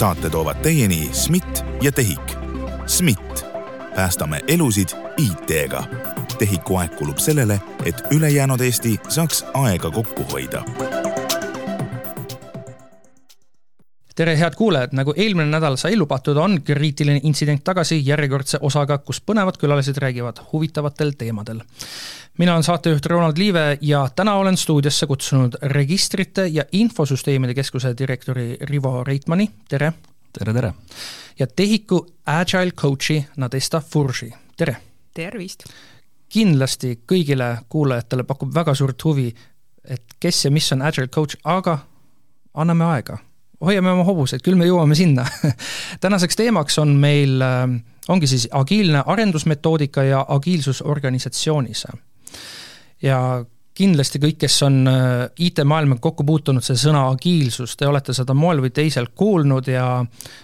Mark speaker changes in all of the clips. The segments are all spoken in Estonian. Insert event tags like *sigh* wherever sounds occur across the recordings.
Speaker 1: saate toovad teieni SMIT ja TEHIK. SMIT, päästame elusid IT-ga. TEHIK-u aeg kulub sellele, et ülejäänud Eesti saaks aega kokku hoida
Speaker 2: tere, head kuulajad, nagu eelmine nädal sai lubatud, on kriitiline intsident tagasi järjekordse osaga, kus põnevad külalised räägivad huvitavatel teemadel. Mina olen saatejuht Ronald Liive ja täna olen stuudiosse kutsunud Registrite ja Infosüsteemide Keskuse direktori Rivo Reitmani, tere!
Speaker 3: tere, tere!
Speaker 2: ja TEHIK-u Agile coach'i Nadesta Furži, tere!
Speaker 4: tervist!
Speaker 2: kindlasti kõigile kuulajatele pakub väga suurt huvi, et kes ja mis on Agile coach, aga anname aega hoiame oma hobuseid, küll me jõuame sinna *laughs* tänaseks teemaks on meil, äh, ongi siis agiilne arendusmetoodika ja agiilsus organisatsioonis. Ja kindlasti kõik, kes on äh, IT-maailmaga kokku puutunud, see sõna agiilsus, te olete seda moel või teisel kuulnud ja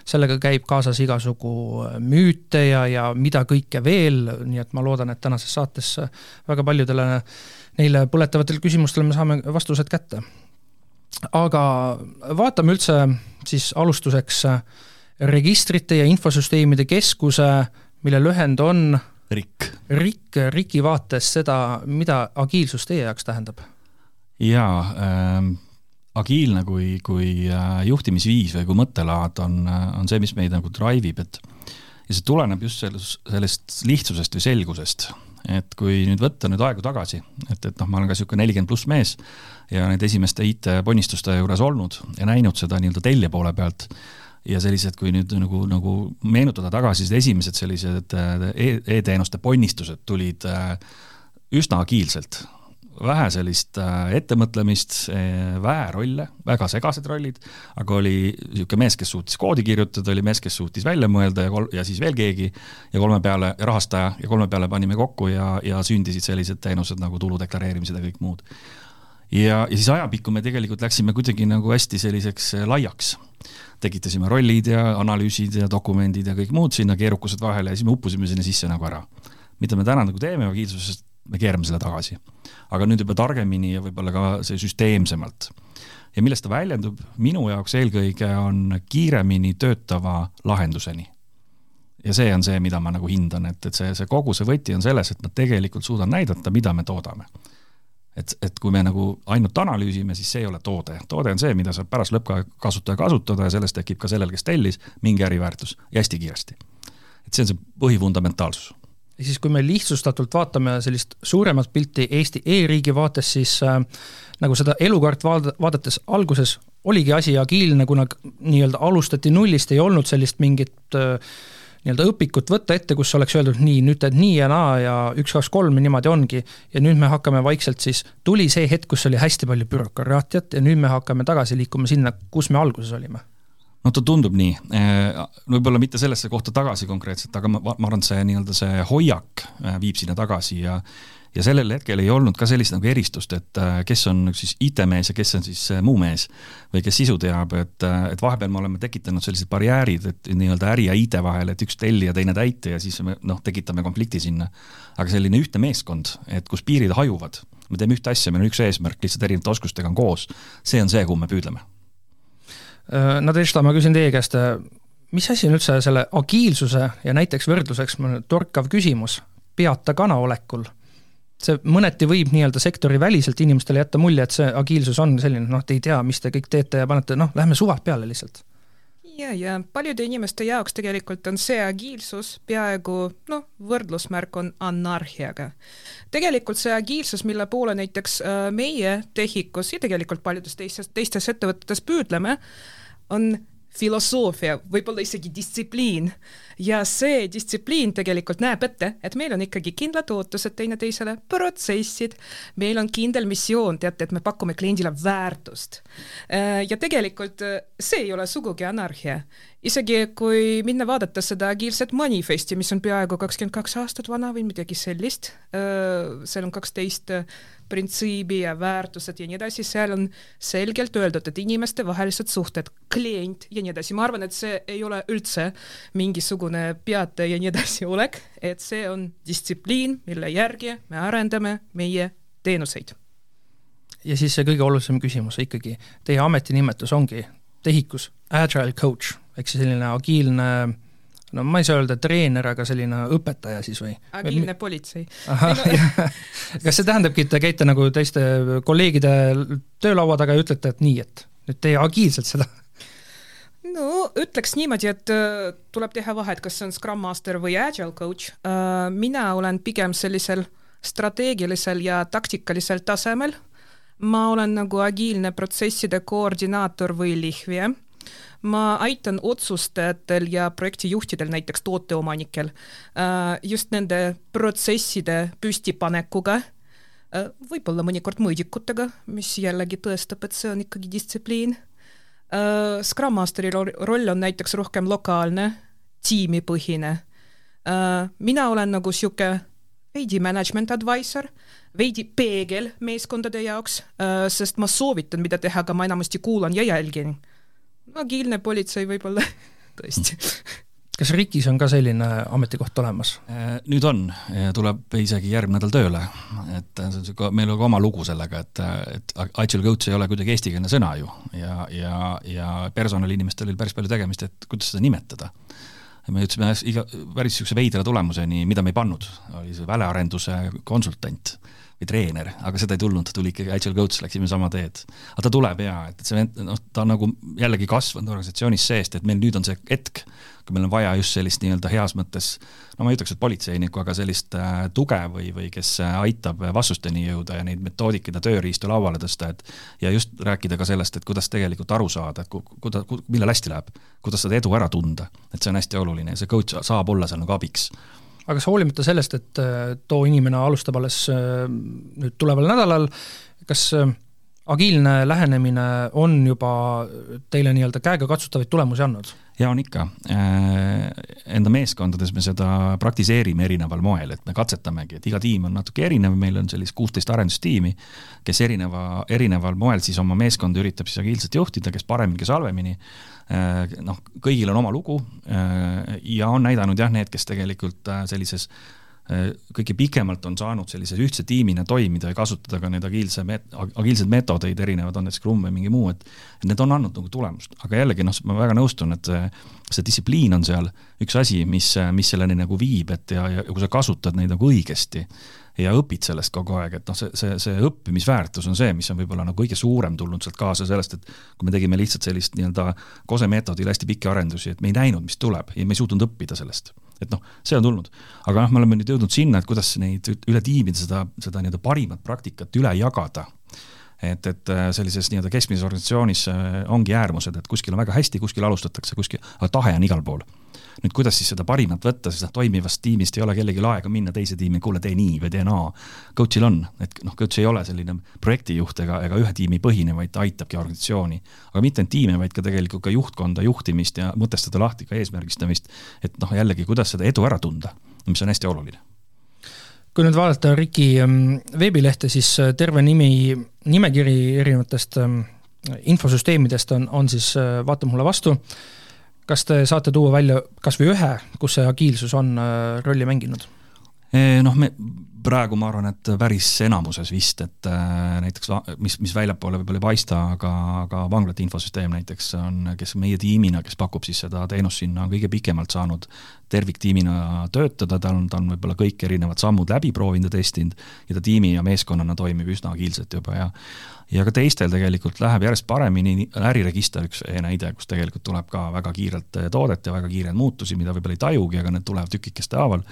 Speaker 2: sellega käib kaasas igasugu äh, müüte ja, ja mida kõike veel, nii et ma loodan, et tänases saates väga paljudele neile põletavatele küsimustele me saame vastused kätte. Aga vaatame üldse siis alustuseks registrite ja infosüsteemide keskuse, mille lühend on
Speaker 3: RIK.
Speaker 2: RIK, RIK-i vaates seda, mida agiilsus teie jaoks tähendab?
Speaker 3: jaa äh,, agiilne kui, kui äh, juhtimisviis või kui mõttelaad on, äh, on see, mis meid nagu drive ib, et ja see tuleneb just sellest, sellest lihtsusest või selgusest et kui nüüd võtta nüüd aegu tagasi, et, et noh, ma olen ka niisugune nelikümmend pluss mees ja need esimeste IT-ponnistuste juures olnud ja näinud seda nii-öelda tellija poole pealt ja sellised, kui nüüd nagu, nagu meenutada tagasi, siis esimesed sellised e-, e-teenuste ponnistused tulid äh, üsna agiilselt vähe sellist äh, ettemõtlemist, äh, vähe rolle, väga segased rollid, aga oli niisugune mees, kes suutis koodi kirjutada, oli mees, kes suutis välja mõelda ja kol-, ja siis veel keegi, ja kolme peale rahastaja ja kolme peale panime kokku ja, ja sündisid sellised teenused nagu tulu deklareerimised ja kõik muud. Ja, ja siis ajapikku me tegelikult läksime kuidagi nagu hästi selliseks äh, laiaks. tekitasime rollid ja analüüsid ja dokumendid ja kõik muud sinna, keerukused vahele ja siis me uppusime sinna sisse nagu ära. mida me täna nagu teeme agiilsusest, me keerame selle tagasi aga nüüd juba targemini ja võib-olla ka see süsteemsemalt. ja millest ta väljendub minu jaoks eelkõige on kiiremini töötava lahenduseni. ja see on see, mida ma nagu hindan, et, et see, see kogu see võti on selles, et ma tegelikult suudan näidata, mida me toodame et, et kui me nagu ainult analüüsime, siis see ei ole toode. toode on see, mida saab pärast lõppkasutaja kasutada ja sellest tekib ka sellel, kes tellis, mingi äriväärtus ja hästi kiiresti. et see on see põhifundamentaalsus
Speaker 2: ehk siis, kui me lihtsustatult vaatame sellist suuremat pilti Eesti e-riigi vaates, siis äh, nagu seda elukaart vaad-, vaadates alguses oligi asi agiilne, kuna nii-öelda alustati nullist, ei olnud sellist mingit äh, nii-öelda õpikut võtta ette, kus oleks öeldud nii, nüüd teed nii ja naa ja üks, kaks, kolm ja niimoodi ongi. ja nüüd me hakkame vaikselt siis, tuli see hetk, kus oli hästi palju bürokraatiat ja nüüd me hakkame tagasi liikuma sinna, kus me alguses olime
Speaker 3: no ta tundub nii, äh, võib-olla mitte sellesse kohta tagasi konkreetselt, aga ma, ma arvan, et see nii-öelda see hoiak äh, viib sinna tagasi ja ja sellel hetkel ei olnud ka sellist nagu eristust, et äh, kes on siis IT-mees ja kes on siis muu mees või kes sisu teab, et, et vahepeal me oleme tekitanud sellised barjäärid, et nii-öelda äri ja IT vahel, et üks tellija, teine täitja ja siis me noh, tekitame konflikti sinna. aga selline ühtne meeskond, et kus piirid hajuvad, me teeme ühte asja, meil on üks eesmärk, lihtsalt erinevate oskustega on koos, see on see, kuhu me püüdleme
Speaker 2: Äh, Nadežda, ma küsin teie käest, äh, mis asi on üldse selle agiilsuse ja näiteks võrdluseks torkav küsimus peata kana olekul? See mõneti võib nii-öelda sektori väliselt inimestele jätta mulje, et see agiilsus on selline, noh, te ei tea, mis te kõik teete ja panete, noh, lähme suvad peale lihtsalt
Speaker 4: ja, ja paljude inimeste jaoks tegelikult on see agiilsus peaaegu noh, võrdlusmärk on anarhiaga. tegelikult see agiilsus, mille poole näiteks äh, meie TEHIK-us ja tegelikult paljudes teistes, teistes ettevõtetes püüdleme, on filosoofia, võib-olla isegi distsipliin. Ja see distsipliin tegelikult näeb ette, et meil on ikkagi kindlad ootused teineteisele, protsessid, meil on kindel missioon, teate, et me pakume kliendile väärtust. Äh, ja tegelikult äh, see ei ole sugugi anarhia. isegi kui minna vaadata seda agiilset manifesti, mis on peaaegu kakskümmend kaks aastat vana või midagi sellist, äh, seal on kaksteist printsiibi ja väärtused ja nii edasi, seal on selgelt öeldud, et inimestevahelised suhted, klient ja nii edasi, ma arvan, et see ei ole üldse mingisugune peate ja nii edasi olek, et see on distsipliin, mille järgi me arendame meie teenuseid.
Speaker 2: ja siis see kõige olulisem küsimus ikkagi, teie ametinimetus ongi TEHIK-us Agile Coach ehk siis selline agiilne no ma ei saa öelda treener, aga selline õpetaja siis või?
Speaker 4: agiilne politsei.
Speaker 2: kas see tähendabki, et te käite nagu teiste kolleegide töölaua taga ja ütlete, et nii, et nüüd tee agiilselt seda?
Speaker 4: No ütleks niimoodi, et äh, tuleb teha vahet, kas see on Scrum Master või Agile coach äh,. mina olen pigem sellisel strateegilisel ja taktikalisel tasemel. ma olen nagu agiilne protsesside koordinaator või lihvija ma aitan otsustajatel ja projektijuhtidel, näiteks tooteomanikel, äh, just nende protsesside püstipanekuga, võib-olla mõnikord mõõdikutega, mis jällegi tõestab, et see on ikkagi distsipliin. Äh, Scrum Masteri roll on näiteks rohkem lokaalne, tiimipõhine. mina olen nagu niisugune veidi management advisor, veidi peegel meeskondade jaoks, sest ma soovitan, mida teha, aga ma enamasti kuulan ja jälgin agiilne politsei võib-olla *laughs* tõesti
Speaker 2: kas RIK-is on ka selline ametikoht olemas?
Speaker 3: Äh, nüüd on, tuleb isegi järgmine nädal tööle, et see on niisugune, meil on ka oma lugu sellega, et, et agile coach ei ole kuidagi eestikeelne sõna ju. Ja, ja, ja personaliinimestel oli päris palju tegemist, et kuidas seda nimetada. me jõudsime iga, päris niisuguse veidra tulemuseni, mida me ei pannud, oli see välearenduse konsultant või treener, aga seda ei tulnud, tuli ikkagi agile coach, läksime sama teed. aga ta tuleb jaa, et, see noh, ta on nagu jällegi kasvanud organisatsioonis seest, et meil nüüd on see hetk, kui meil on vaja just sellist nii-öelda heas mõttes, no ma ei ütleks, et politseinikku, aga sellist äh, tuge või, või kes äh, aitab vastusteni jõuda ja neid metoodikaid ja tööriistu lauale tõsta, et ja just rääkida ka sellest, et kuidas tegelikult aru saada, et ku-, kuida-, ku, millal hästi läheb, kuidas seda edu ära tunda, et see on hästi oluline ja see coach saab olla seal nagu abiks
Speaker 2: aga kas hoolimata sellest, et äh, too inimene alustab alles äh, nüüd tuleval nädalal, kas äh, agiilne lähenemine on juba teile nii-öelda käegakatsutavaid tulemusi andnud?
Speaker 3: Jaa, on ikka. Enda meeskondades me seda praktiseerime erineval moel, et me katsetamegi, et iga tiim on natuke erinev, meil on sellist kuusteist arendustiimi, kes erineva, erineval moel siis oma meeskonda üritab siis agiilselt juhtida, kes paremini, kes halvemini Äh, noh, kõigil on oma lugu äh, ja on näidanud jah, need, kes tegelikult äh, sellises kõige pikemalt on saanud sellise ühtse tiimina toimida ja kasutada ka neid agiilse met-, agiilseid meetodeid, erinevad, on need Scrum või mingi muu, et need on andnud nagu tulemust, aga jällegi noh, ma väga nõustun, et see, see distsipliin on seal üks asi, mis, mis selleni nagu viib, et ja, ja kui sa kasutad neid nagu õigesti, ja õpid sellest kogu aeg, et noh, see, see, see õppimisväärtus on see, mis on võib-olla nagu kõige suurem tulnud sealt kaasa sellest, et kui me tegime lihtsalt sellist nii-öelda kose meetodil hästi pikki arendusi, et me ei näinud, mis tuleb ja me ei suutnud õppida sellest. Et noh, see on tulnud. aga noh, me oleme nüüd jõudnud sinna, et kuidas neid üle tiimide seda, seda nii-öelda parimat praktikat üle jagada et, et äh, sellises nii-öelda keskmises organisatsioonis äh, ongi äärmused, et kuskil on väga hästi, kuskil alustatakse, kuskil, aga tahe on igal pool nüüd kuidas siis seda parimat võtta, sest noh, toimivast tiimist ei ole kellelgi aega minna teise tiimi, kuule, tee nii või tee naa. Coach'il on, et noh, coach ei ole selline projektijuht ega, ega ühe tiimi põhine, vaid ta aitabki organisatsiooni. aga mitte ainult tiime, vaid ka tegelikult ka juhtkonda, juhtimist ja mõtestada lahti ka eesmärgistamist, et noh, jällegi, kuidas seda edu ära tunda, mis on hästi oluline
Speaker 2: kui nüüd vaadata Riki ähm, veebilehte, siis äh, terve nimi, nimekiri erinevatest ähm, infosüsteemidest on, on siis, äh, vaatab mulle vastu kas te saate tuua välja kas või ühe, kus see agiilsus on äh, rolli mänginud?
Speaker 3: Noh, me praegu ma arvan, et päris enamuses vist, et äh, näiteks mis, mis väljapoole võib-olla ei paista, aga, aga vanglate infosüsteem näiteks on, kes meie tiimina, kes pakub siis seda teenust sinna, on kõige pikemalt saanud terviktiimina töötada, ta on, ta on võib-olla kõik erinevad sammud läbi proovinud ja testinud ja ta tiimi ja meeskonnana toimib üsna agiilselt juba ja ja ka teistel tegelikult läheb järjest paremini, äriregister üks näide, kus tegelikult tuleb ka väga kiirelt toodet ja väga kiireid muutusi, mida võib-olla ei tajugi, aga need tulevad tükikeste haaval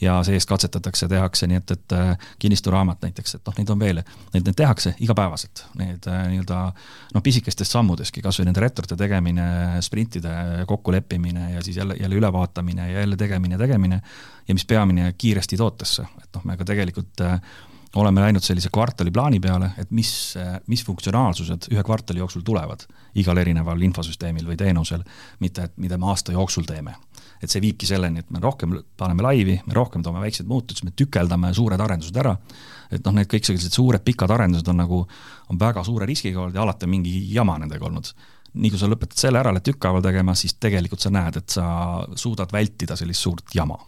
Speaker 3: ja seest katsetatakse, tehakse, nii et, et eh, kinnisturaamat näiteks, et noh, neid on veel, neid, neid tehakse igapäevaselt, need eh, nii-öelda noh, pisikestest sammudeski, kas või nende retorte tegemine, sprintide kokkuleppimine ja siis jälle, jälle ülevaatamine ja jälle tegemine, tegemine ja mis peamine, kiiresti tootesse, et noh, me ka tegelikult äh, oleme läinud sellise kvartaliplaani peale, et mis, mis funktsionaalsused ühe kvartali jooksul tulevad igal erineval infosüsteemil või teenusel, mitte et mida me aasta jooksul teeme. et see viibki selleni, et me rohkem paneme laivi, me rohkem toome väikseid muutusi, me tükeldame suured arendused ära, et noh, need kõik sellised suured pikad arendused on nagu, on väga suure riskiga olnud ja alati on mingi jama nendega olnud nii kui sa lõpetad selle ära, oled tükkhaaval tegema, siis tegelikult sa näed, et sa suudad vältida sellist suurt jama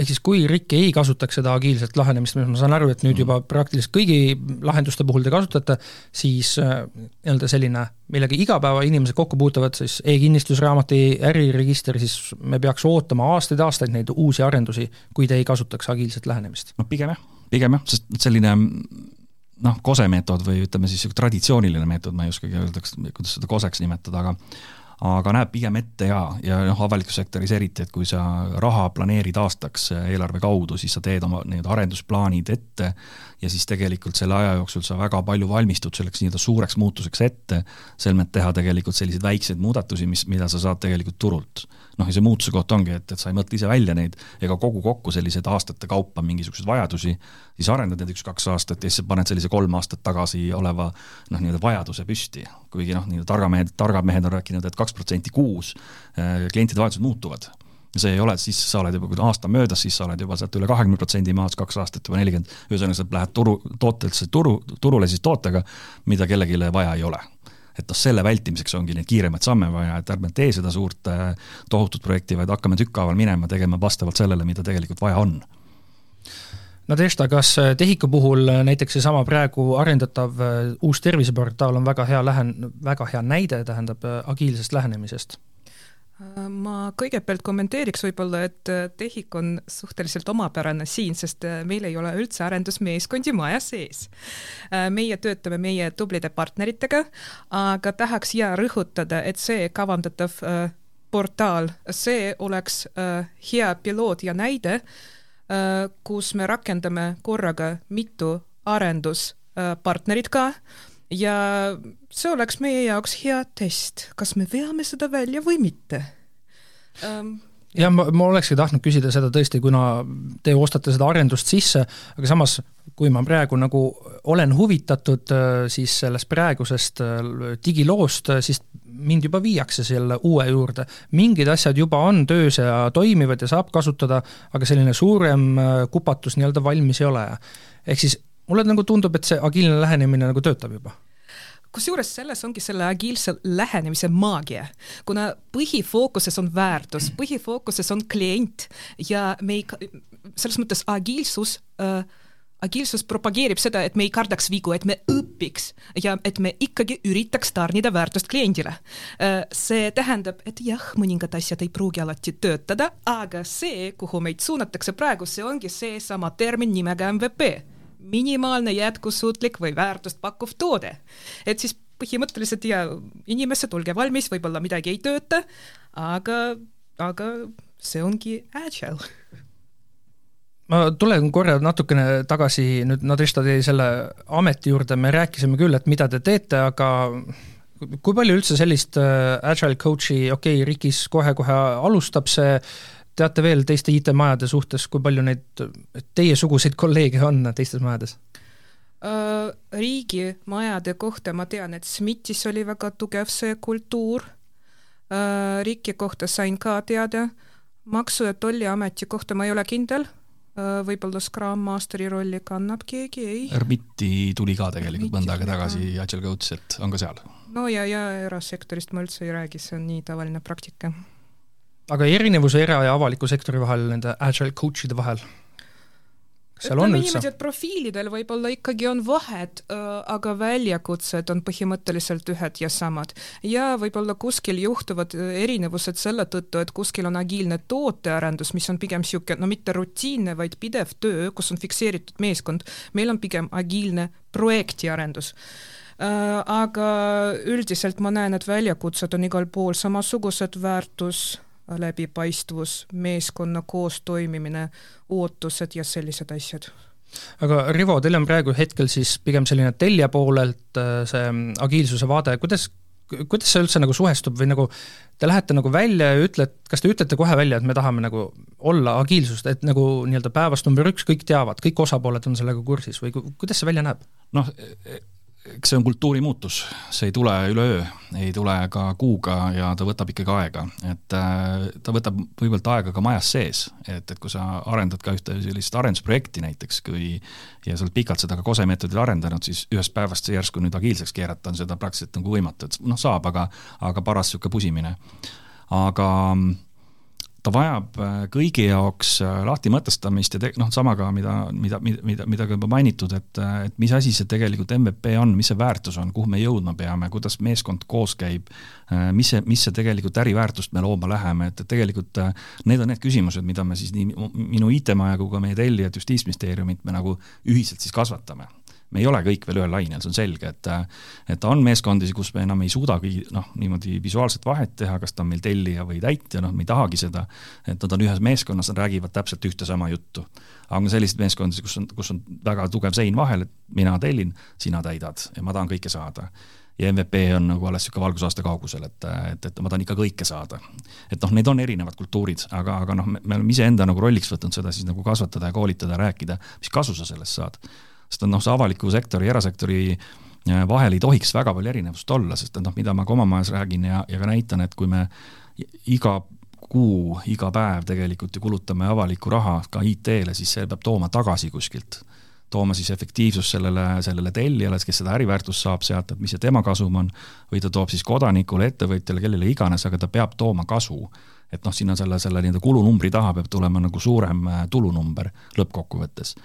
Speaker 2: ehk siis kui RIK ei kasutaks seda agiilset lahenemist, ma saan aru, et nüüd mm. juba praktiliselt kõigi lahenduste puhul te kasutate, siis äh, nii-öelda selline, millega igapäevainimesed kokku puutuvad, siis e-kinnistusraamat e, äriregister, siis me peaks ootama aastaid-aastaid neid uusi arendusi, kui te ei kasutaks agiilset lähenemist?
Speaker 3: no pigem jah, pigem jah, sest selline noh, kose meetod või ütleme siis niisugune traditsiooniline meetod, ma ei oskagi öelda, kuidas seda koseks nimetada, aga aga näeb pigem ette ja, ja noh, avalikus sektoris eriti, et kui sa raha planeerid aastaks eelarve kaudu, siis sa teed oma nii-öelda arendusplaanid ette ja siis tegelikult selle aja jooksul sa väga palju valmistud selleks nii-öelda suureks muutuseks ette, selmet teha tegelikult selliseid väikseid muudatusi, mis, mida sa saad tegelikult turult. Noh, ja see muutuse koht ongi, et, et sa ei mõtle ise välja neid ega kogu kokku selliseid aastate kaupa mingisuguseid vajadusi, siis arendad need üks-kaks aastat ja siis paned sellise kolm aastat tagasi oleva noh, nii-öelda vajaduse püsti. kuigi noh, nii-öelda targamehed, targad mehed on rääkinud et, et kaks protsenti kuus äh, klientide vajadused muutuvad see ei ole, siis sa oled juba, kui aasta on möödas, siis sa oled juba sealt üle kahekümne protsendi maas, kaks aastat juba nelikümmend, ühesõnaga sa lähed turu, tootesse turu, turule siis tootega, mida kellelegi vaja ei ole et noh, selle vältimiseks ongi neid kiiremaid samme vaja, et ärme tee seda suurt äh, tohutut projekti, vaid hakkame tükkhaaval minema, tegema vastavalt sellele, mida tegelikult vaja on
Speaker 2: Nadežda, kas äh, TEHIK-u puhul äh, näiteks seesama praegu arendatav uus terviseportaal on väga hea lähen-, väga hea näide, tähendab, agiilsest lähenemisest?
Speaker 4: Ma kõigepealt kommenteeriks võib-olla, et äh, TEHIK on suhteliselt omapärane siin, sest äh, meil ei ole üldse arendusmeeskondi maja sees. Äh, meie töötame meie tublide partneritega, aga tahaks ja rõhutada, et see kavandatav portaal, see oleks hea piloot ja näide, kus me rakendame korraga mitu arenduspartnerit ka ja see oleks meie jaoks hea test, kas me veame seda välja või mitte
Speaker 2: um, jah, ma, ma olekski tahtnud küsida seda tõesti, kuna te ostate seda arendust sisse, aga samas kui ma praegu nagu olen huvitatud äh, siis sellest praegusest äh, digiloost, äh, siis mind juba viiakse selle uue juurde. mingid asjad juba on töös ja toimivad ja saab kasutada, aga selline suurem kupatus nii-öelda valmis ei ole. ehk siis mulle nagu tundub, et see agiilne lähenemine nagu töötab juba.
Speaker 4: Kusjuures selles ongi selle agiilse lähenemise maagia, kuna põhifookuses on väärtus, põhifookuses on klient ja me ei, selles mõttes agiilsus äh, agiilsus propageerib seda, et me ei kardaks vigu, et me õpiks ja et me ikkagi üritaks tarnida väärtust kliendile. Äh, see tähendab, et jah, mõningad asjad ei pruugi alati töötada, aga see, kuhu meid suunatakse praegu, see ongi seesama termin nimega MVP minimaalne jätkusuutlik või väärtust pakkuv toode. et siis põhimõtteliselt ja inimesed, olge valmis, võib-olla midagi ei tööta, aga, aga see ongi agile
Speaker 2: ma tulen korra natukene tagasi nüüd Nadešta teie selle ameti juurde, me rääkisime küll, et mida te teete, aga kui palju üldse sellist äh, agile coach'i, okei okay,, RIK-is kohe-kohe alustab see, teate veel teiste IT-majade suhtes, kui palju neid teiesuguseid kolleege on teistes majades?
Speaker 4: Riigimajade kohta ma tean, et SMIT-is oli väga tugev see kultuur, riiki kohta sain ka teada, Maksu- ja Tolliameti kohta ma ei ole kindel, võib-olla Scrum Masteri rolli kannab keegi, ei?
Speaker 3: Ermiti tuli ka tegelikult mõnda aega tagasi Agile Coach, et on ka seal.
Speaker 4: no ja, ja erasektorist ma üldse ei räägi, see on nii tavaline praktika
Speaker 2: aga erinevus era- ja avaliku sektori vahel, nende agile coach'ide vahel?
Speaker 4: seal on üldse? niimoodi, et profiilidel võib-olla ikkagi on vahed, aga väljakutsed on põhimõtteliselt ühed ja samad. ja võib-olla kuskil juhtuvad erinevused selle tõttu, et kuskil on agiilne tootearendus, mis on pigem niisugune, no mitte rutiinne, vaid pidev töö, kus on fikseeritud meeskond, meil on pigem agiilne projektiarendus aga üldiselt ma näen, et väljakutsed on igal pool samasugused, väärtus läbipaistvus, meeskonna koostoimimine, ootused ja sellised asjad
Speaker 2: aga Rivo, teil on praegu hetkel siis pigem selline tellija poolelt äh, see agiilsuse vaade, kuidas, kuidas see üldse nagu suhestub või nagu te lähete nagu välja ja ütled, kas te ütlete kohe välja, et me tahame nagu olla agiilsust, et nagu nii-öelda päevast number üks kõik teavad, kõik osapooled on sellega kursis või kuidas see välja näeb?
Speaker 3: noh, eks see on kultuuri muutus, see ei tule üleöö, ei tule ka kuuga ja ta võtab ikkagi aega, et äh, ta võtab kõigepealt aega ka majas sees, et, et kui sa arendad ka ühte sellist arendusprojekti näiteks, kui ja sa oled pikalt seda ka Kose meetodil arendanud, siis ühest päevast see järsku nüüd agiilseks keerata on seda praktiliselt nagu võimatu, et noh, saab, aga aga paras niisugune pusimine. aga ta vajab äh, kõigi jaoks äh, lahti mõtestamist ja te-, noh, sama ka, mida, mida, mida, mida ka juba mainitud, et, äh, et mis asi see tegelikult MVP on, mis see väärtus on, kuhu me jõudma peame, kuidas meeskond koos käib, mis see, mis see tegelikult äriväärtust me looma läheme, et, et tegelikult need on need küsimused, mida me siis nii minu IT-maja kui ka meie tellijad Justiitsministeeriumit me nagu ühiselt siis kasvatame me ei ole kõik veel ühel lainel, see on selge, et et on meeskondi, kus me enam ei suudagi noh, niimoodi visuaalset vahet teha, kas ta on meil tellija või täitja, noh, me ei tahagi seda, et nad on ühes meeskonnas, nad räägivad täpselt ühte sama juttu. aga on selliseid meeskondi, kus on, kus on väga tugev sein vahel, et mina tellin, sina täidad ja ma tahan kõike saada ja MVP on nagu alles niisugune valgusaasta kaugusel, et, et, et ma tahan ikka kõike saada. et noh, need on erinevad kultuurid, aga, aga noh, me oleme iseenda nagu rolliks võtnud seda siis nagu kasvatada ja koolitada ja rääkida, mis kasu sa sellest saad sest noh, see avaliku sektori erasektori äh, vahel ei tohiks väga palju erinevust olla, sest et noh, mida ma ka oma majas räägin ja, ja ka näitan, et kui me iga kuu, iga päev tegelikult ju kulutame avalikku raha ka IT-le, siis see peab tooma tagasi kuskilt. tooma siis efektiivsust sellele, sellele tellijale, kes seda äriväärtust saab sealt, et mis see tema kasum on, või ta toob siis kodanikule, ettevõtjale, kellele iganes, aga ta peab tooma kasu. et noh, sinna selle, selle nii-öelda kulunumbri taha peab tulema nagu suurem äh, tulunumber lõppkokkuvõttes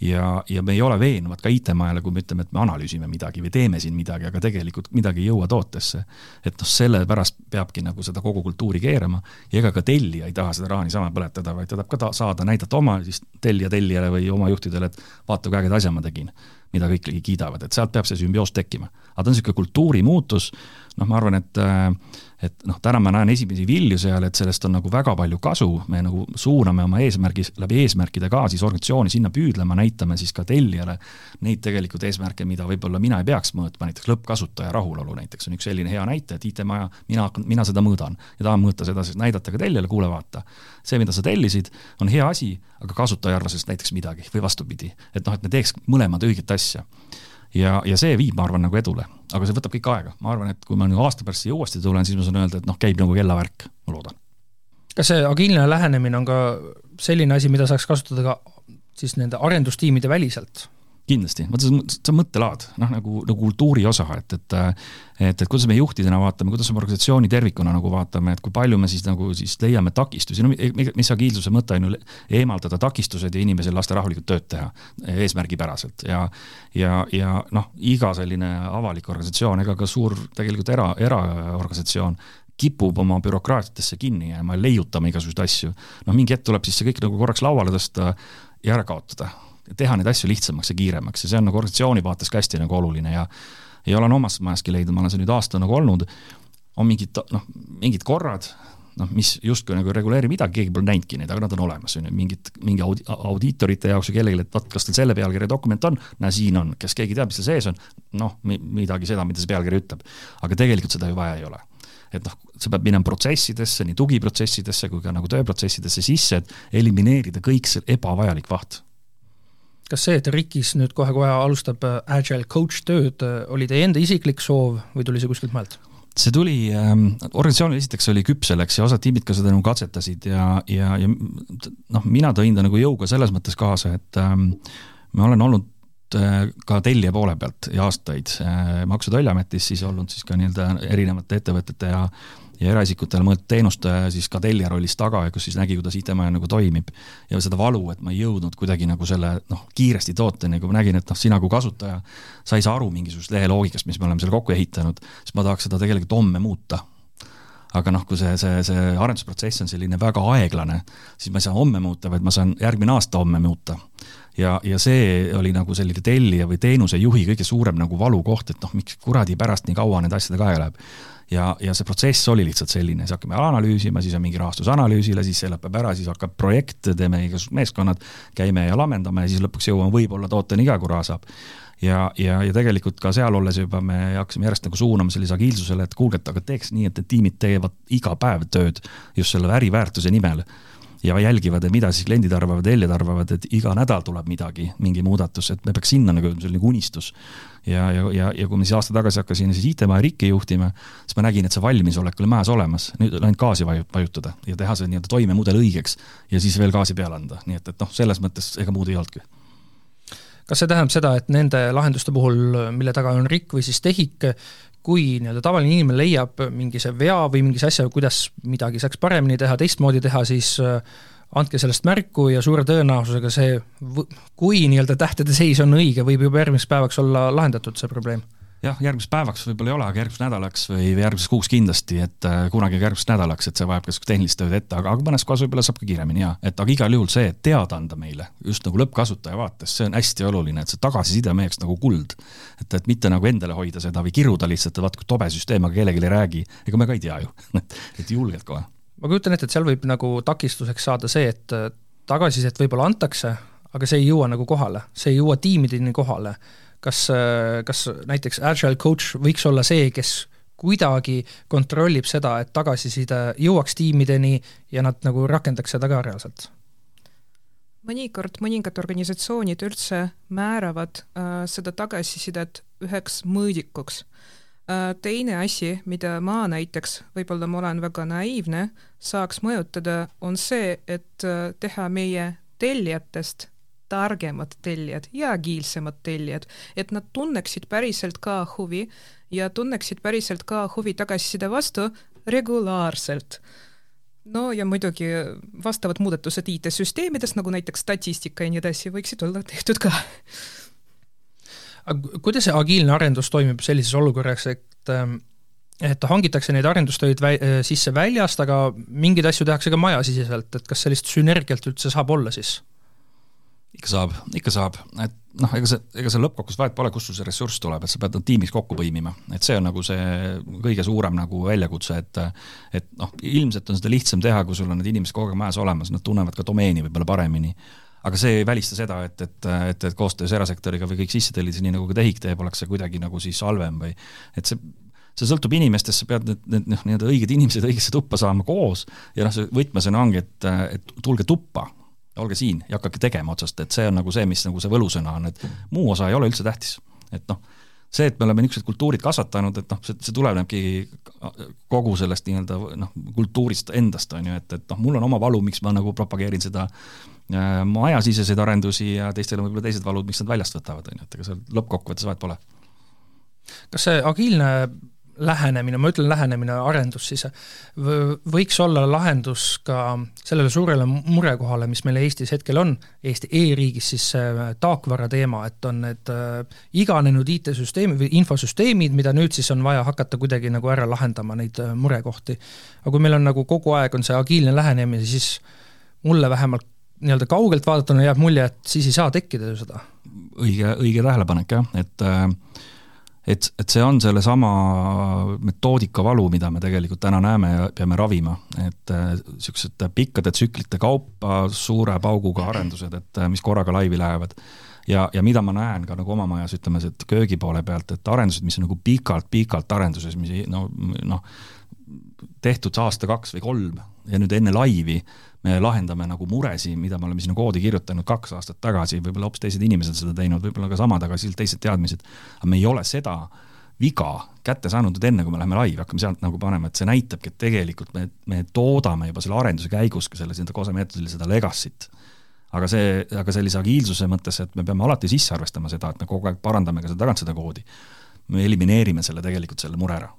Speaker 3: ja, ja me ei ole veenvad ka IT-majale, kui me ütleme, et me analüüsime midagi või teeme siin midagi, aga tegelikult midagi ei jõua tootesse. et noh, sellepärast peabki nagu seda kogu kultuuri keerama ja ega ka tellija ei taha seda raha niisama põletada, vaid ta tahab ka ta saada, näidata oma siis tellija tellijale või oma juhtidele, et vaata, kui ägeda asja ma tegin mida kõik kiidavad, et sealt peab see sümbioos tekkima. aga ta on niisugune kultuurimuutus, noh, ma arvan, et et noh, täna ma näen esimesi vilju seal, et sellest on nagu väga palju kasu, me nagu suuname oma eesmärgi, läbi eesmärkide ka siis organisatsiooni sinna püüdlema, näitame siis ka tellijale neid tegelikult eesmärke, mida võib-olla mina ei peaks mõõtma, näiteks lõppkasutaja rahulolu näiteks on üks selline hea näite, et IT-maja, mina mina seda mõõdan ja tahan mõõta seda, siis näidata ka tellijale, kuule vaata, see, mida sa tellisid, on hea asi, aga kasutaja ei arva sellest näiteks midagi või vastupidi. et noh, et me teeks mõlemad õiget asja. Ja, ja see viib, ma arvan, nagu edule, aga see võtab kõik aega, ma arvan, et kui ma nagu aasta pärast siia uuesti tulen, siis ma saan öelda, et noh, käib nagu kellavärk, ma loodan.
Speaker 2: kas see agiilne lähenemine on ka selline asi, mida saaks kasutada ka siis nende arendustiimide väliselt?
Speaker 3: Kindlasti, vot see on, see on mõttelaad, noh nagu, nagu kultuuri osa, et, et et, et kuidas me juhtidena vaatame, kuidas me organisatsiooni tervikuna nagu vaatame, et kui palju me siis nagu siis leiame takistusi, no mis agiilsuse mõte on ju eemaldada takistused ja inimesel lasta rahulikult tööd teha eesmärgipäraselt. Ja ja, ja noh, iga selline avalik organisatsioon, ega ka suur tegelikult era, eraorganisatsioon kipub oma bürokraatiatesse kinni jääma leiutama igasuguseid asju. noh, mingi hetk tuleb siis see kõik nagu korraks lauale tõsta ja ära kaotada teha neid asju lihtsamaks ja kiiremaks ja see on nagu organisatsiooni vaates ka hästi nagu oluline ja ja olen omas majaski leidnud, ma olen seal nüüd aasta nagu olnud, on mingid noh, mingid korrad, noh, mis justkui nagu ei reguleeri midagi, keegi pole näinudki neid, aga nad on olemas, on ju, mingid, mingi audi-, audiitorite jaoks või kellelegi, et vot, kas teil selle pealkirja dokument on, näe, siin on, kes keegi teab, mis seal sees on, noh, midagi seda, mida see pealkiri ütleb. aga tegelikult seda ju vaja ei ole. Et noh, see peab minema protsessidesse, nii tugiprotsessidesse kui ka nagu tööprotsessidesse sisse, et elimineerida kõik see ebavajalik vaht
Speaker 2: kas see, et Rikis nüüd kohe-kohe alustab äh, Agile coach tööd, äh, oli teie enda isiklik soov või tuli see kuskilt mujalt?
Speaker 3: see tuli ähm,, organisatsioonil esiteks oli küps selleks ja osad tiimid ka seda nagu katsetasid ja, ja, ja noh, mina tõin ta nagu jõuga selles mõttes kaasa, et ähm, ma olen olnud äh, ka tellija poole pealt ja aastaid äh, Maksu- ja Tolliametis siis olnud siis ka nii-öelda erinevate ettevõtete ja ja eraisikutele mõeldud teenuste siis ka tellija rollis taga kus siis nägi, kuidas IT-maja nagu toimib. ja seda valu, et ma ei jõudnud kuidagi nagu selle noh, kiiresti tooteni, kui ma nägin, et noh, sina kui kasutaja, sa ei saa aru mingisugusest lehe loogikast, mis me oleme seal kokku ehitanud, siis ma tahaks seda tegelikult homme muuta aga noh, kui see, see, see arendusprotsess on selline väga aeglane, siis ma ei saa homme muuta, vaid ma saan järgmine aasta homme muuta. ja, ja see oli nagu selline tellija või teenusejuhi kõige suurem nagu valukoht, et noh, miks kuradi pärast nii kaua nende asjadega aega läheb ja, ja see protsess oli lihtsalt selline, siis hakkame analüüsima, siis on mingi rahastusanalüüsile, siis see lõpeb ära, siis hakkab projekt, teeme igasugused meeskonnad, käime ja lammendame ja siis lõpuks jõuame võib-olla tooteni ka, kui raha saab ja, ja, ja tegelikult ka seal olles juba me hakkasime järjest nagu suunama sellise agiilsusele, et kuulge, et aga teeks nii, et need tiimid teevad iga päev tööd just selle äriväärtuse nimel ja jälgivad, et mida siis kliendid arvavad, tellijad arvavad, et iga nädal tuleb midagi, mingi muudatus, et me peaks sinna nagu selline unistus. Ja, ja, ja, ja kui ma siis aasta tagasi hakkasin siis IT-maja Rikki juhtima, siis ma nägin, et see valmisolek oli majas olemas, nüüd ainult gaasi vajutada ja teha see nii-öelda toimemudel õigeks ja siis veel gaasi peale anda, nii et, et noh, selles mõttes ega muud ei olnudki.
Speaker 2: Kas see tähendab seda, et nende lahenduste puhul, mille taga on RIK või siis TEHIK, kui nii-öelda tavaline inimene leiab mingise vea või mingise asja, kuidas midagi saaks paremini teha, teistmoodi teha, siis äh, andke sellest märku ja suure tõenäosusega see, kui nii-öelda tähtede seis on õige, võib juba järgmiseks päevaks olla lahendatud, see probleem
Speaker 3: jah, järgmiseks päevaks võib-olla ei ole, aga järgmiseks nädalaks või järgmiseks kuuks kindlasti, et äh, kunagi järgmiseks nädalaks, et see vajab ka tehnilist tööd ette, aga, aga mõnes kohas võib-olla saab ka kiiremini ja et aga igal juhul see, et teada anda meile just nagu lõppkasutaja vaates, see on hästi oluline, et see tagasiside on meie jaoks nagu kuld. et, et mitte nagu endale hoida seda või kiruda lihtsalt, et vaata kui tobe süsteem, aga kellelegi ei räägi, ega me ka ei tea ju *laughs* et julgelt kohe.
Speaker 2: Ma kujutan ette, et seal võib nagu takistuseks saada see, et äh, tagasisidet võib-olla antakse, aga see ei jõua nagu kohale, see ei jõua tiimideni kohale kas, kas näiteks agile coach võiks olla see, kes kuidagi kontrollib seda, et tagasiside jõuaks tiimideni ja nad nagu rakendaks seda ka reaalselt?
Speaker 4: mõnikord mõningad organisatsioonid üldse määravad äh, seda tagasisidet üheks mõõdikuks äh,. Teine asi, mida ma näiteks, võib-olla ma olen väga naiivne, saaks mõjutada, on see, et äh, teha meie tellijatest targemad tellijad ja agiilsemad tellijad, et nad tunneksid päriselt ka huvi ja tunneksid päriselt ka huvi tagasiside vastu regulaarselt. no ja muidugi vastavad muudatused IT-süsteemides, nagu näiteks statistika ja nii edasi, võiksid olla *laughs* tehtud ka.
Speaker 2: Aga kuidas see agiilne arendus toimib sellises olukorras, et ähm, et hangitakse neid arendustöid vä-, sisse väljast, aga mingeid asju tehakse ka majasiseselt, et kas sellist sünergiat üldse saab olla siis?
Speaker 3: ikka saab, ikka saab, et noh, ega see, ega see lõppkokkuvõttes vahet pole, kust sul see ressurss tuleb, et sa pead nad tiimis kokku põimima, et see on nagu see kõige suurem nagu väljakutse, et et noh, ilmselt on seda lihtsam teha, kui sul on need inimesed kogu aeg majas olemas, nad tunnevad ka domeeni võib-olla paremini. Aga see ei välista seda, et, et, et, et koostöös erasektoriga või kõik sisse tellida, nii nagu ka TEHIK teeb, oleks see kuidagi nagu siis halvem või et see see sõltub inimestest, sa pead need, need noh, nii-öelda õiged inimesed õigesse tuppa saama koos ja noh, see võtmesõna ongi, et, et tulge tuppa, olge siin ja hakake tegema otsast, et see on nagu see, mis nagu see võlusõna on, et muu osa ei ole üldse tähtis. et noh, see, et me oleme niisugused kultuurid kasvatanud, et noh, see, see tulenebki kogu sellest nii-öelda noh, kultuurist endast, on ju, et, et noh, mul on oma valu, miks ma nagu propageerin seda äh, majasiseseid arendusi ja teistel on võib-olla teised valud, miks nad väljast võtavad, on ju, et ega seal lõppkokkuvõttes vahet pole.
Speaker 2: kas see agiilne lähenemine, ma ütlen lähenemine, arendus siis, võiks olla lahendus ka sellele suurele murekohale, mis meil Eestis hetkel on, Eesti e-riigis siis see taakvara teema, et on need äh, iganenud IT-süsteemid või infosüsteemid, mida nüüd siis on vaja hakata kuidagi nagu ära lahendama, neid äh, murekohti. aga kui meil on nagu kogu aeg on see agiilne lähenemine, siis mulle vähemalt nii-öelda kaugelt vaadatuna jääb mulje, et siis ei saa tekkida ju seda.
Speaker 3: õige, õige tähelepanek jah, et äh et, et see on sellesama metoodika valu, mida me tegelikult täna näeme ja peame ravima, et niisugused äh, pikkade tsüklite kaupa suure pauguga arendused, et äh, mis korraga laivi lähevad. ja, ja mida ma näen ka nagu oma majas, ütleme, et köögi poole pealt, et arendused, mis on nagu pikalt-pikalt arenduses, mis no noh, tehtud aasta-kaks või kolm ja nüüd enne laivi me lahendame nagu muresid, mida me oleme sinna koodi kirjutanud kaks aastat tagasi, võib-olla hoopis teised inimesed seda teinud, võib-olla ka samad, aga siis teised teadmised. aga me ei ole seda viga kätte saanud nüüd enne, kui me läheme laivi, hakkame sealt nagu panema, et see näitabki, et tegelikult me, me toodame juba selle arenduse käigus ka selle, seda COSE meetodil seda legacy't. aga see, aga sellise agiilsuse mõttes, et me peame alati sisse arvestama seda, et me kogu aeg parandame ka seda tagant seda koodi, me elimineerime selle tegelikult, selle mure ära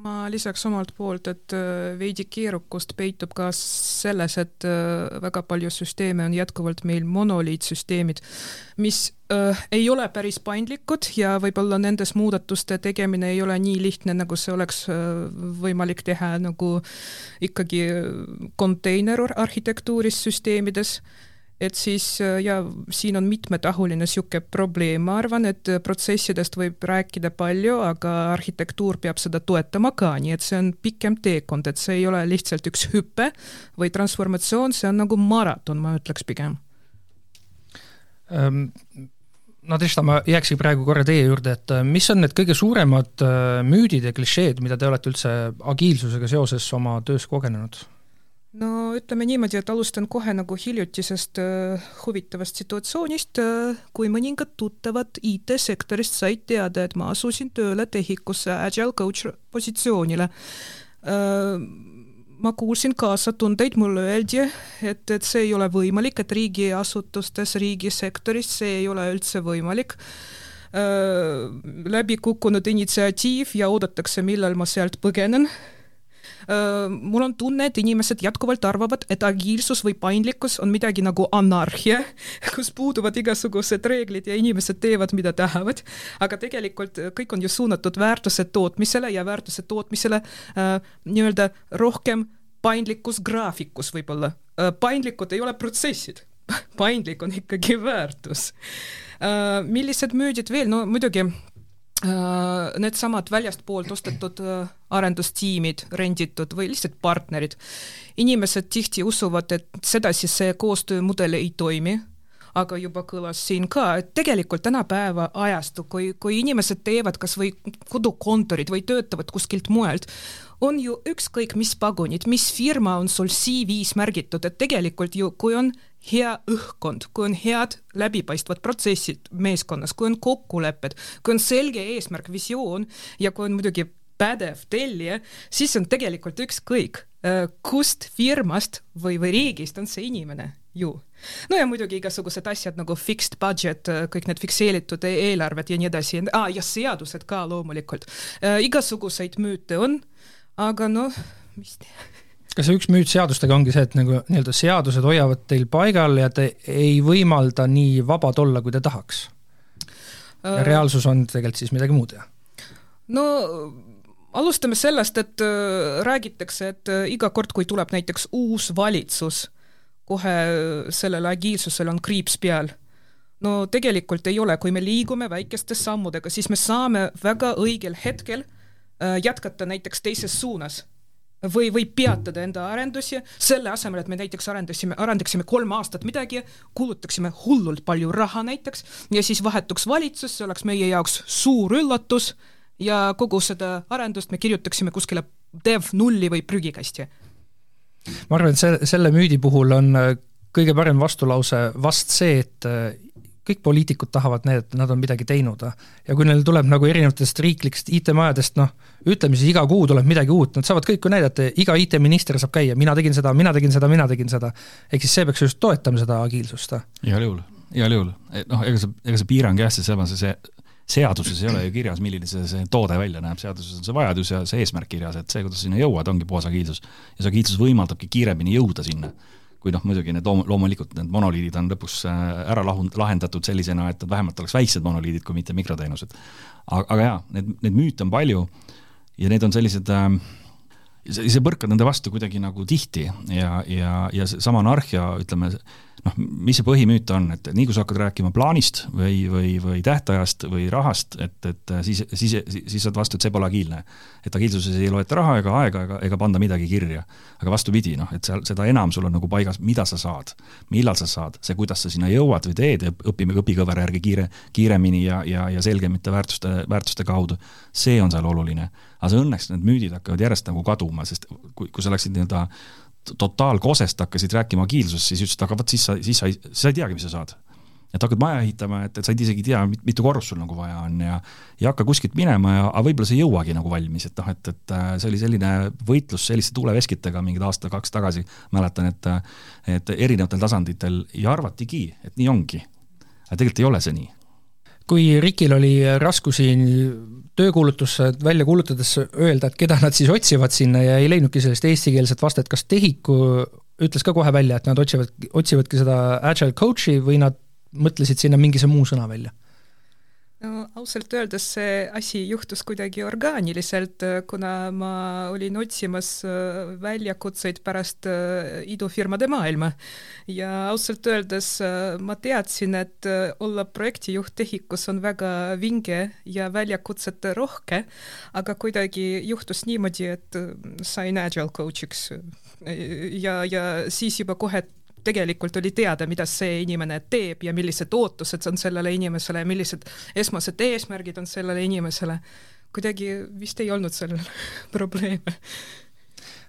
Speaker 4: ma lisaks omalt poolt, et äh, veidi keerukust peitub ka selles, et äh, väga palju süsteeme on jätkuvalt meil monoliitsüsteemid, mis äh, ei ole päris paindlikud ja võib-olla nendes muudatuste tegemine ei ole nii lihtne, nagu see oleks äh, võimalik teha nagu ikkagi konteiner arhitektuuris süsteemides et siis äh, ja siin on mitmetahuline niisugune probleem, ma arvan, et äh, protsessidest võib rääkida palju, aga arhitektuur peab seda toetama ka, nii et see on pikem teekond, et see ei ole lihtsalt üks hüpe või transformatsioon, see on nagu maraton, ma ütleks pigem.
Speaker 2: Um Nadežda, ma jääksin praegu korra teie juurde, et äh, mis on need kõige suuremad müüdid ja klišeed, mida te olete üldse agiilsusega seoses oma töös kogenenud?
Speaker 4: No ütleme niimoodi, et alustan kohe nagu hiljutisest äh, huvitavast situatsioonist äh,, kui mõningad tuttavad IT-sektorist said teada, et ma asusin tööle TEHIK-usse agile coach positsioonile äh,. ma kuulsin kaasatundeid, mulle öeldi, et, et see ei ole võimalik, et riigiasutustes, riigisektoris see ei ole üldse võimalik läbi kukkunud initsiatiiv ja oodatakse, millal ma sealt põgenen mul on tunne, et inimesed jätkuvalt arvavad, et agiilsus või paindlikkus on midagi nagu anarhia, *laughs* kus puuduvad igasugused reeglid ja inimesed teevad, mida tahavad. aga tegelikult kõik on ju suunatud väärtuse tootmisele ja väärtuse tootmisele äh, nii-öelda rohkem paindlikkus graafikus võib-olla äh,. paindlikud ei ole protsessid *laughs* paindlik on ikkagi väärtus äh,. millised müüdid veel, no muidugi Äh, needsamad väljastpoolt ostetud äh, arendustiimid, renditud või lihtsalt partnerid. inimesed tihti usuvad, et sedasi see koostöömudel ei toimi, aga juba kõlas siin ka, et tegelikult tänapäeva ajastu, kui, kui inimesed teevad kas või kodukontorid või töötavad kuskilt mujalt, on ju ükskõik mis pagunid, mis firma on sul CV-s märgitud, et tegelikult ju kui on hea õhkkond, kui on head läbipaistvad protsessid meeskonnas, kui on kokkulepped, kui on selge eesmärk, visioon ja kui on muidugi pädev tellija, siis on tegelikult ükskõik, äh, kust firmast või, või riigist on see inimene ju. no ja muidugi igasugused asjad nagu fixed budget, äh, kõik need fikseeritud e-, eelarved ja nii edasi ah,, ja seadused ka loomulikult äh,. igasuguseid müüte on, aga noh, mis teha
Speaker 2: kas see üks müüt seadustega ongi see, et nagu nii-öelda seadused hoiavad teil paigal ja te ei võimalda nii vabad olla, kui te tahaks? ja äh, reaalsus on tegelikult siis midagi muud, jah?
Speaker 4: no alustame sellest, et äh, räägitakse, et äh, iga kord, kui tuleb näiteks uus valitsus, kohe sellel agiilsusel on kriips peal. no tegelikult ei ole, kui me liigume väikeste sammudega, siis me saame väga õigel hetkel jätkata näiteks teises suunas või, või peatada enda arendusi, selle asemel, et me näiteks arendasime, arendaksime kolm aastat midagi, kulutaksime hullult palju raha näiteks ja siis vahetuks valitsus, see oleks meie jaoks suur üllatus ja kogu seda arendust me kirjutaksime kuskile dev nulli või prügikasti.
Speaker 2: ma arvan, et see, selle müüdi puhul on äh, kõige parem vastulause vast see, et äh, kõik poliitikud tahavad need, et nad on midagi teinud. ja kui neil tuleb nagu erinevatest riiklikest IT-majadest noh, ütleme siis iga kuu tuleb midagi uut, nad saavad kõik ju näidata, iga IT-minister saab käia, mina tegin seda, mina tegin seda, mina tegin seda. ehk siis see peaks just toetama seda agiilsust.
Speaker 3: igal juhul, igal juhul, noh, ega see, ega see piirang jah, see samas see seaduses ei ole ju kirjas, milline see, see toode välja näeb, seaduses on see vajadus ja see eesmärk kirjas, et see, kuidas sinna jõuad, ongi puhas agiilsus. ja see agiilsus võimaldabki kiiremini jõuda sinna kui noh, muidugi need loom-, loomulikult need monoliidid on lõpuks äh, ära lahund-, lahendatud sellisena, et vähemalt oleks väiksed monoliidid, kui mitte mikroteenused. aga, aga jaa, need, neid müüte on palju ja need on sellised äh, sa, sa põrkad nende vastu kuidagi nagu tihti ja, ja, ja seesama anarhia, ütleme, noh, mis see põhimüüt on, et nii kui sa hakkad rääkima plaanist või, või, või tähtajast või rahast, et, et siis, siis, siis saad vastu, et see pole agiilne. et agiilsuses ei loeta raha ega aega ega, ega panda midagi kirja. aga vastupidi, noh, et seal seda enam sul on nagu paigas, mida sa saad, millal sa saad, see, kuidas sa sinna jõuad või teed õpime õpikõvera järgi kiire, kiiremini ja, ja, ja selgemate väärtuste, väärtuste kaudu, see on seal oluline. Aga see õnneks need müüdid hakkavad järjest nagu kaduma, sest kui, kui sa läksid nii-öelda totaalkosest hakkasid rääkima agiilsusest, siis ütlesid, aga vot siis sa, siis sa ei, sa ei teagi, mis sa saad. et hakkad maja ehitama, et, et sa ei isegi tea, mitu korrust sul nagu vaja on ja ei hakka kuskilt minema ja, aga võib-olla see ei jõuagi nagu valmis, et noh, et, et äh, see oli selline võitlus selliste tuuleveskitega mingid aasta-kaks tagasi, mäletan, et et erinevatel tasanditel ja arvatigi, et nii ongi. aga tegelikult ei ole see nii
Speaker 2: kui Rikil oli raskusi töökuulutusse välja kuulutades öelda, et keda nad siis otsivad sinna ja ei leidnudki sellist eestikeelset vastet, kas TEHIK-u ütles ka kohe välja, et nad otsivad, otsivadki seda agile coach'i või nad mõtlesid sinna mingi muu sõna välja?
Speaker 4: No ausalt öeldes see asi juhtus kuidagi orgaaniliselt, kuna ma olin otsimas äh, väljakutseid pärast äh, idufirmade maailma. ja ausalt öeldes äh, ma teadsin, et olla projektijuht TEHIK-us on väga vinge ja väljakutsete rohke, aga kuidagi juhtus niimoodi, et sain agile coach'iks ja, ja siis juba kohe tegelikult oli teada, mida see inimene teeb ja millised ootused on sellele inimesele ja millised esmased eesmärgid on sellele inimesele. kuidagi vist ei olnud sellel *laughs* probleeme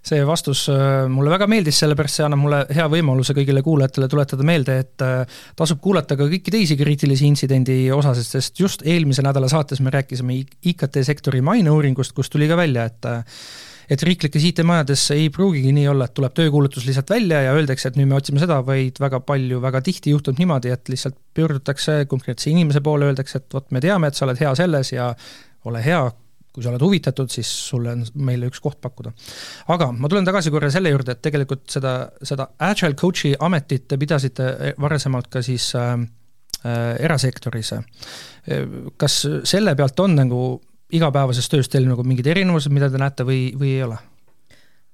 Speaker 2: see vastus äh, mulle väga meeldis, sellepärast see annab mulle hea võimaluse kõigile kuulajatele tuletada meelde, et äh, tasub kuulata ka kõiki teisi kriitilisi intsidendi osasid, sest just eelmise nädala saates me rääkisime IKT sektori maineuuringust, kus tuli ka välja, et äh, et riiklikes IT-majades ei pruugigi nii olla, et tuleb töökuulutus lihtsalt välja ja öeldakse, et nüüd me otsime seda, vaid väga palju, väga tihti juhtub niimoodi, et lihtsalt pöördutakse konkreetse inimese poole, öeldakse, et vot me teame, et sa oled hea selles ja ole hea, kui sa oled huvitatud, siis sulle on meile üks koht pakkuda. aga ma tulen tagasi korra selle juurde, et tegelikult seda, seda agile coach'i ametit te pidasite varasemalt ka siis äh, äh, erasektoris. kas selle pealt on nagu igapäevases töös teil nagu mingid erinevused, mida te näete või, või ei ole?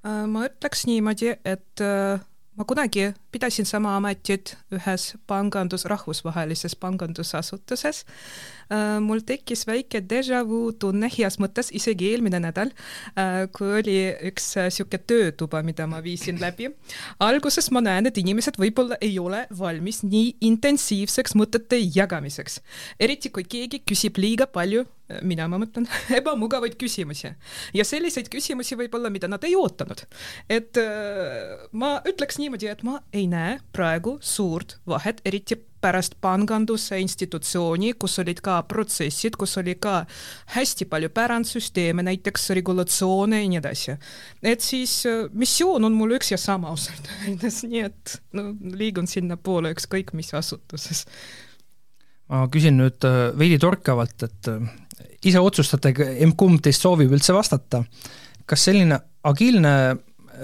Speaker 4: Äh, ma ütleks niimoodi, et äh, ma kunagi pidasin sama ametit ühes pangandus, rahvusvahelises pangandusasutuses Äh, mul tekkis väike déjà vu tunne heas mõttes isegi eelmine nädal, äh, kui oli üks niisugune äh, töötuba, mida ma viisin läbi. alguses ma näen, et inimesed võib-olla ei ole valmis nii intensiivseks mõtete jagamiseks, eriti kui keegi küsib liiga palju mina ma mõtlen, *laughs* ebamugavaid küsimusi. ja selliseid küsimusi võib-olla, mida nad ei ootanud. et ma ütleks niimoodi, et ma ei näe praegu suurt vahet, eriti pärast panganduse institutsiooni, kus olid ka protsessid, kus oli ka hästi palju pärandsüsteeme, näiteks regulatsioone ja nii edasi. et siis äh, missioon on mul üks ja sama ausalt *laughs* öeldes, nii et no liigun sinnapoole ükskõik mis asutuses.
Speaker 2: ma küsin nüüd äh, veidi torkavalt, et äh, ise otsustate, kumb teist soovib üldse vastata. kas selline agiilne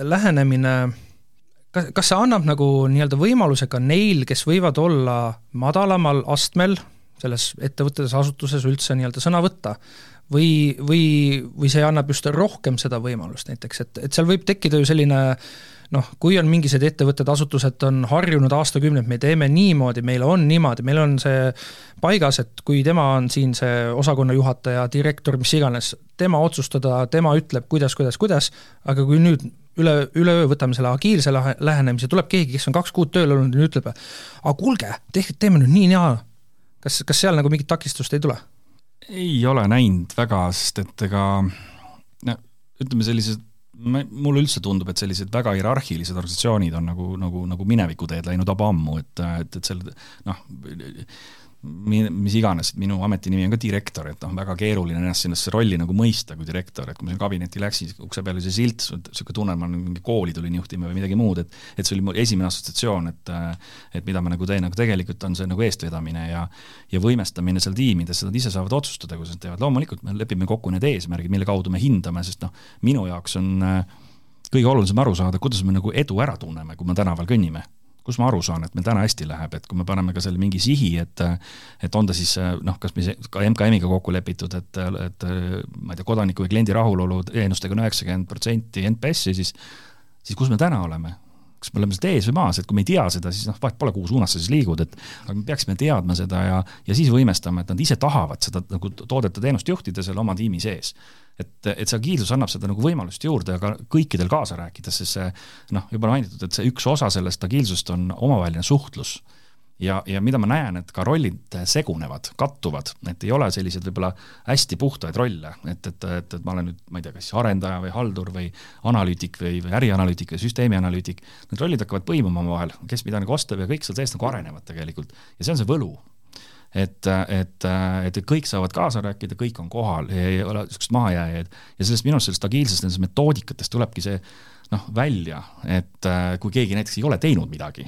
Speaker 2: lähenemine kas, kas see annab nagu nii-öelda võimaluse ka neil, kes võivad olla madalamal astmel selles ettevõttes, asutuses üldse nii-öelda sõna võtta, või, või, või see annab just rohkem seda võimalust näiteks, et, et seal võib tekkida ju selline noh, kui on mingisugused ettevõtted, asutused on harjunud aastakümneid, me teeme niimoodi, meil on niimoodi, meil on see paigas, et kui tema on siin see osakonna juhataja, direktor, mis iganes, tema otsustada, tema ütleb, kuidas, kuidas, kuidas, aga kui nüüd üle, üleöö võtame selle agiilse lähenemise, tuleb keegi, kes on kaks kuud tööl olnud ja ütleb, aga kuulge, tehke, teeme nüüd nii ja naa. kas, kas seal nagu mingit takistust ei tule?
Speaker 3: ei ole näinud väga, sest et ega no ütleme, sellised mulle üldse tundub, et sellised väga hierarhilised organisatsioonid on nagu, nagu, nagu minevikuteed läinud juba ammu, et, et, et selle noh, mis iganes, minu ametinimi on ka direktor, et noh, väga keeruline ennast sellesse rolli nagu mõista kui direktor, et kui ma sinna kabinetti läksin, ukse peal oli see silt, niisugune tunne, et ma mingi kooli tulin juhtima või midagi muud, et et see oli mu esimene assotsiatsioon, et et mida ma nagu teen, aga tegelikult on see nagu eestvedamine ja ja võimestamine seal tiimides, nad ise saavad otsustada, kuidas nad teevad, loomulikult me lepime kokku need eesmärgid, mille kaudu me hindame, sest noh, minu jaoks on kõige olulisem aru saada, kuidas me nagu edu ära tunneme, kui me tänaval kõnnime kus ma aru saan, et meil täna hästi läheb, et kui me paneme ka selle mingi sihi, et et on ta siis noh, kas me ka MKM-iga kokku lepitud, et, et ma ei tea, kodaniku või kliendi rahulolu teenustega on üheksakümmend protsenti NPS-i, siis siis kus me täna oleme? Kas me oleme sealt ees või maas, et kui me ei tea seda, siis noh, vahet pole, kuhu suunas sa siis liigud, et aga me peaksime teadma seda ja, ja siis võimestama, et nad ise tahavad seda nagu toodet ja teenust juhtida seal oma tiimi sees et, et see agiilsus annab seda nagu võimalust juurde, aga kõikidel kaasa rääkida, sest see noh, juba mainitud, et see üks osa sellest agiilsust on omavaheline suhtlus. Ja, ja mida ma näen, et ka rollid segunevad, kattuvad, et ei ole selliseid võib-olla hästi puhtaid rolle, et, et, et, et ma olen nüüd, ma ei tea, kas arendaja või haldur või analüütik või, või ärianalüütik või süsteemianalüütik, need rollid hakkavad põimuma omavahel, kes mida nagu ostab ja kõik seal sees nagu arenevad tegelikult. ja see on see võlu. Et, et, et kõik saavad kaasa rääkida, kõik on kohal, ei ole niisugust mahajääjaid. Ja sellest minu arust sellest agiilsest nendest metoodikatest tulebki see noh, välja, et kui keegi näiteks ei ole teinud midagi,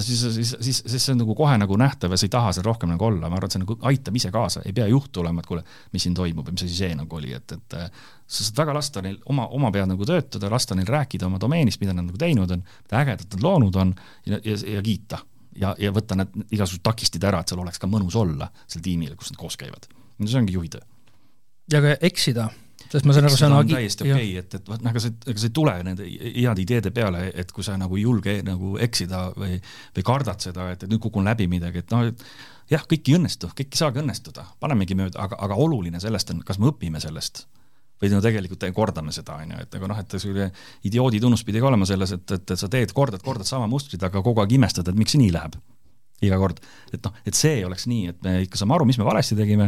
Speaker 3: siis, siis, siis, siis see on nagu kohe nagu nähtav ja sa ei taha seal rohkem nagu olla, ma arvan, et see nagu aitab ise kaasa, ei pea juht tulema, et kuule, mis siin toimub ja mis asi see nagu oli, et, et sa saad väga lasta neil oma, oma pead nagu töötada, lasta neil rääkida oma domeenist, mida nad nagu teinud on, mida ägedat nad loonud on ja, ja, ja kiita ja, ja võtta need igasugused takistid ära, et seal oleks ka mõnus olla, sel tiimil, kus nad koos käivad. see ongi juhi töö.
Speaker 2: ja ka eksida, sest ma saan aru, see on
Speaker 3: agi-. täiesti okei okay,, et, et noh, ega see, ega see ei tule nende heade ideede peale, et kui sa nagu ei julge nagu eksida või, või kardad seda, et, et nüüd kukun läbi midagi, et noh, et jah, kõik ei õnnestu, kõik ei saagi õnnestuda, panemegi mööda, aga, aga oluline sellest on, kas me õpime sellest või no tegelikult kordame seda, on ju, et aga noh, et selline idioodi tunnus pidi ka olema selles, et, et, et sa teed, kordad, kordad sama mustrit, aga kogu aeg imestad, et miks see nii läheb. iga kord. et noh, et see oleks nii, et me ikka saame aru, mis me valesti tegime,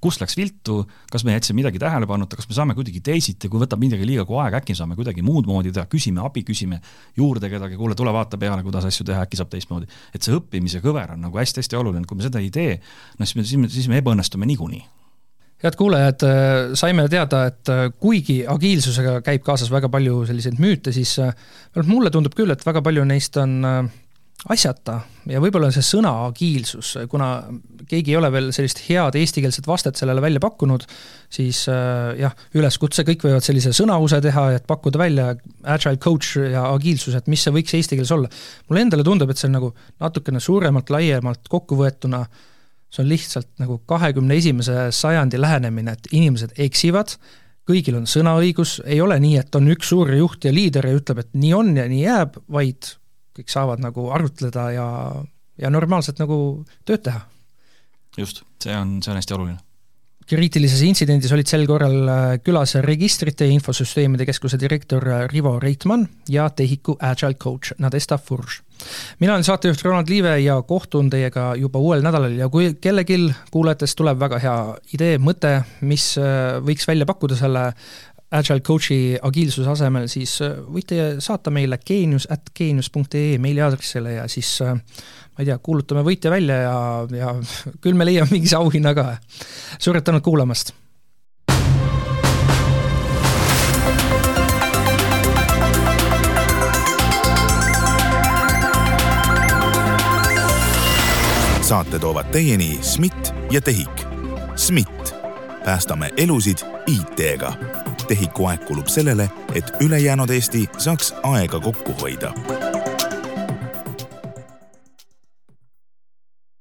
Speaker 3: kus läks viltu, kas me jätsime midagi tähele panuta, kas me saame kuidagi teisiti, kui võtab midagi liiga kogu aeg, äkki saame kuidagi muud moodi teha, küsime abi, küsime juurde kedagi, kuule, tule vaata peale, kuidas asju teha, äkki saab teistmoodi. et see õppimise kõver on nagu hästi-hästi oluline, kui me seda ei tee, noh siis me, siis me, siis me ebaõnnestume niikuinii
Speaker 2: head kuulajad, äh, saime teada, et äh, kuigi agiilsusega käib kaasas väga palju selliseid müüte, siis vähemalt mulle tundub küll, et väga palju neist on asjata ja võib-olla see sõna agiilsus, kuna keegi ei ole veel sellist head eestikeelset vastet sellele välja pakkunud, siis jah, üleskutse, kõik võivad sellise sõnause teha, et pakkuda välja agile coach ja agiilsus, et mis see võiks eesti keeles olla. mulle endale tundub, et see on nagu natukene suuremalt, laiemalt kokkuvõetuna äh, see on lihtsalt nagu kahekümne esimese sajandi lähenemine, et inimesed eksivad, kõigil on sõnaõigus, ei ole nii, et on üks suur juht ja liider ja ütleb, et nii on ja nii jääb, vaid kõik saavad nagu arutleda ja, ja normaalselt nagu tööd teha.
Speaker 3: just, see on, see on hästi oluline
Speaker 2: kriitilises intsidendis olid sel korral äh, külas registrite ja infosüsteemide keskuse direktor äh, Rivo Reitmann ja TEHIK-u agile coach Nadesta Furš. mina olen saatejuht Ronald Liive ja kohtun teiega juba uuel nädalal ja kui kellelgi kuulajatest tuleb väga hea idee, mõte, mis äh, võiks välja pakkuda selle Agile Coachi agiilsuse asemel, siis võite saata meile geenius at geenius.ee meiliaadressile ja siis ma ei tea, kuulutame võitja välja ja, ja *laughs* küll me leiame mingi auhinna ka. suured tänud kuulamast!
Speaker 1: saate toovad teieni SMIT ja TEHIK. SMIT, päästame elusid IT-ga. TEHIK-u aeg kulub sellele, et ülejäänud Eesti saaks aega kokku hoida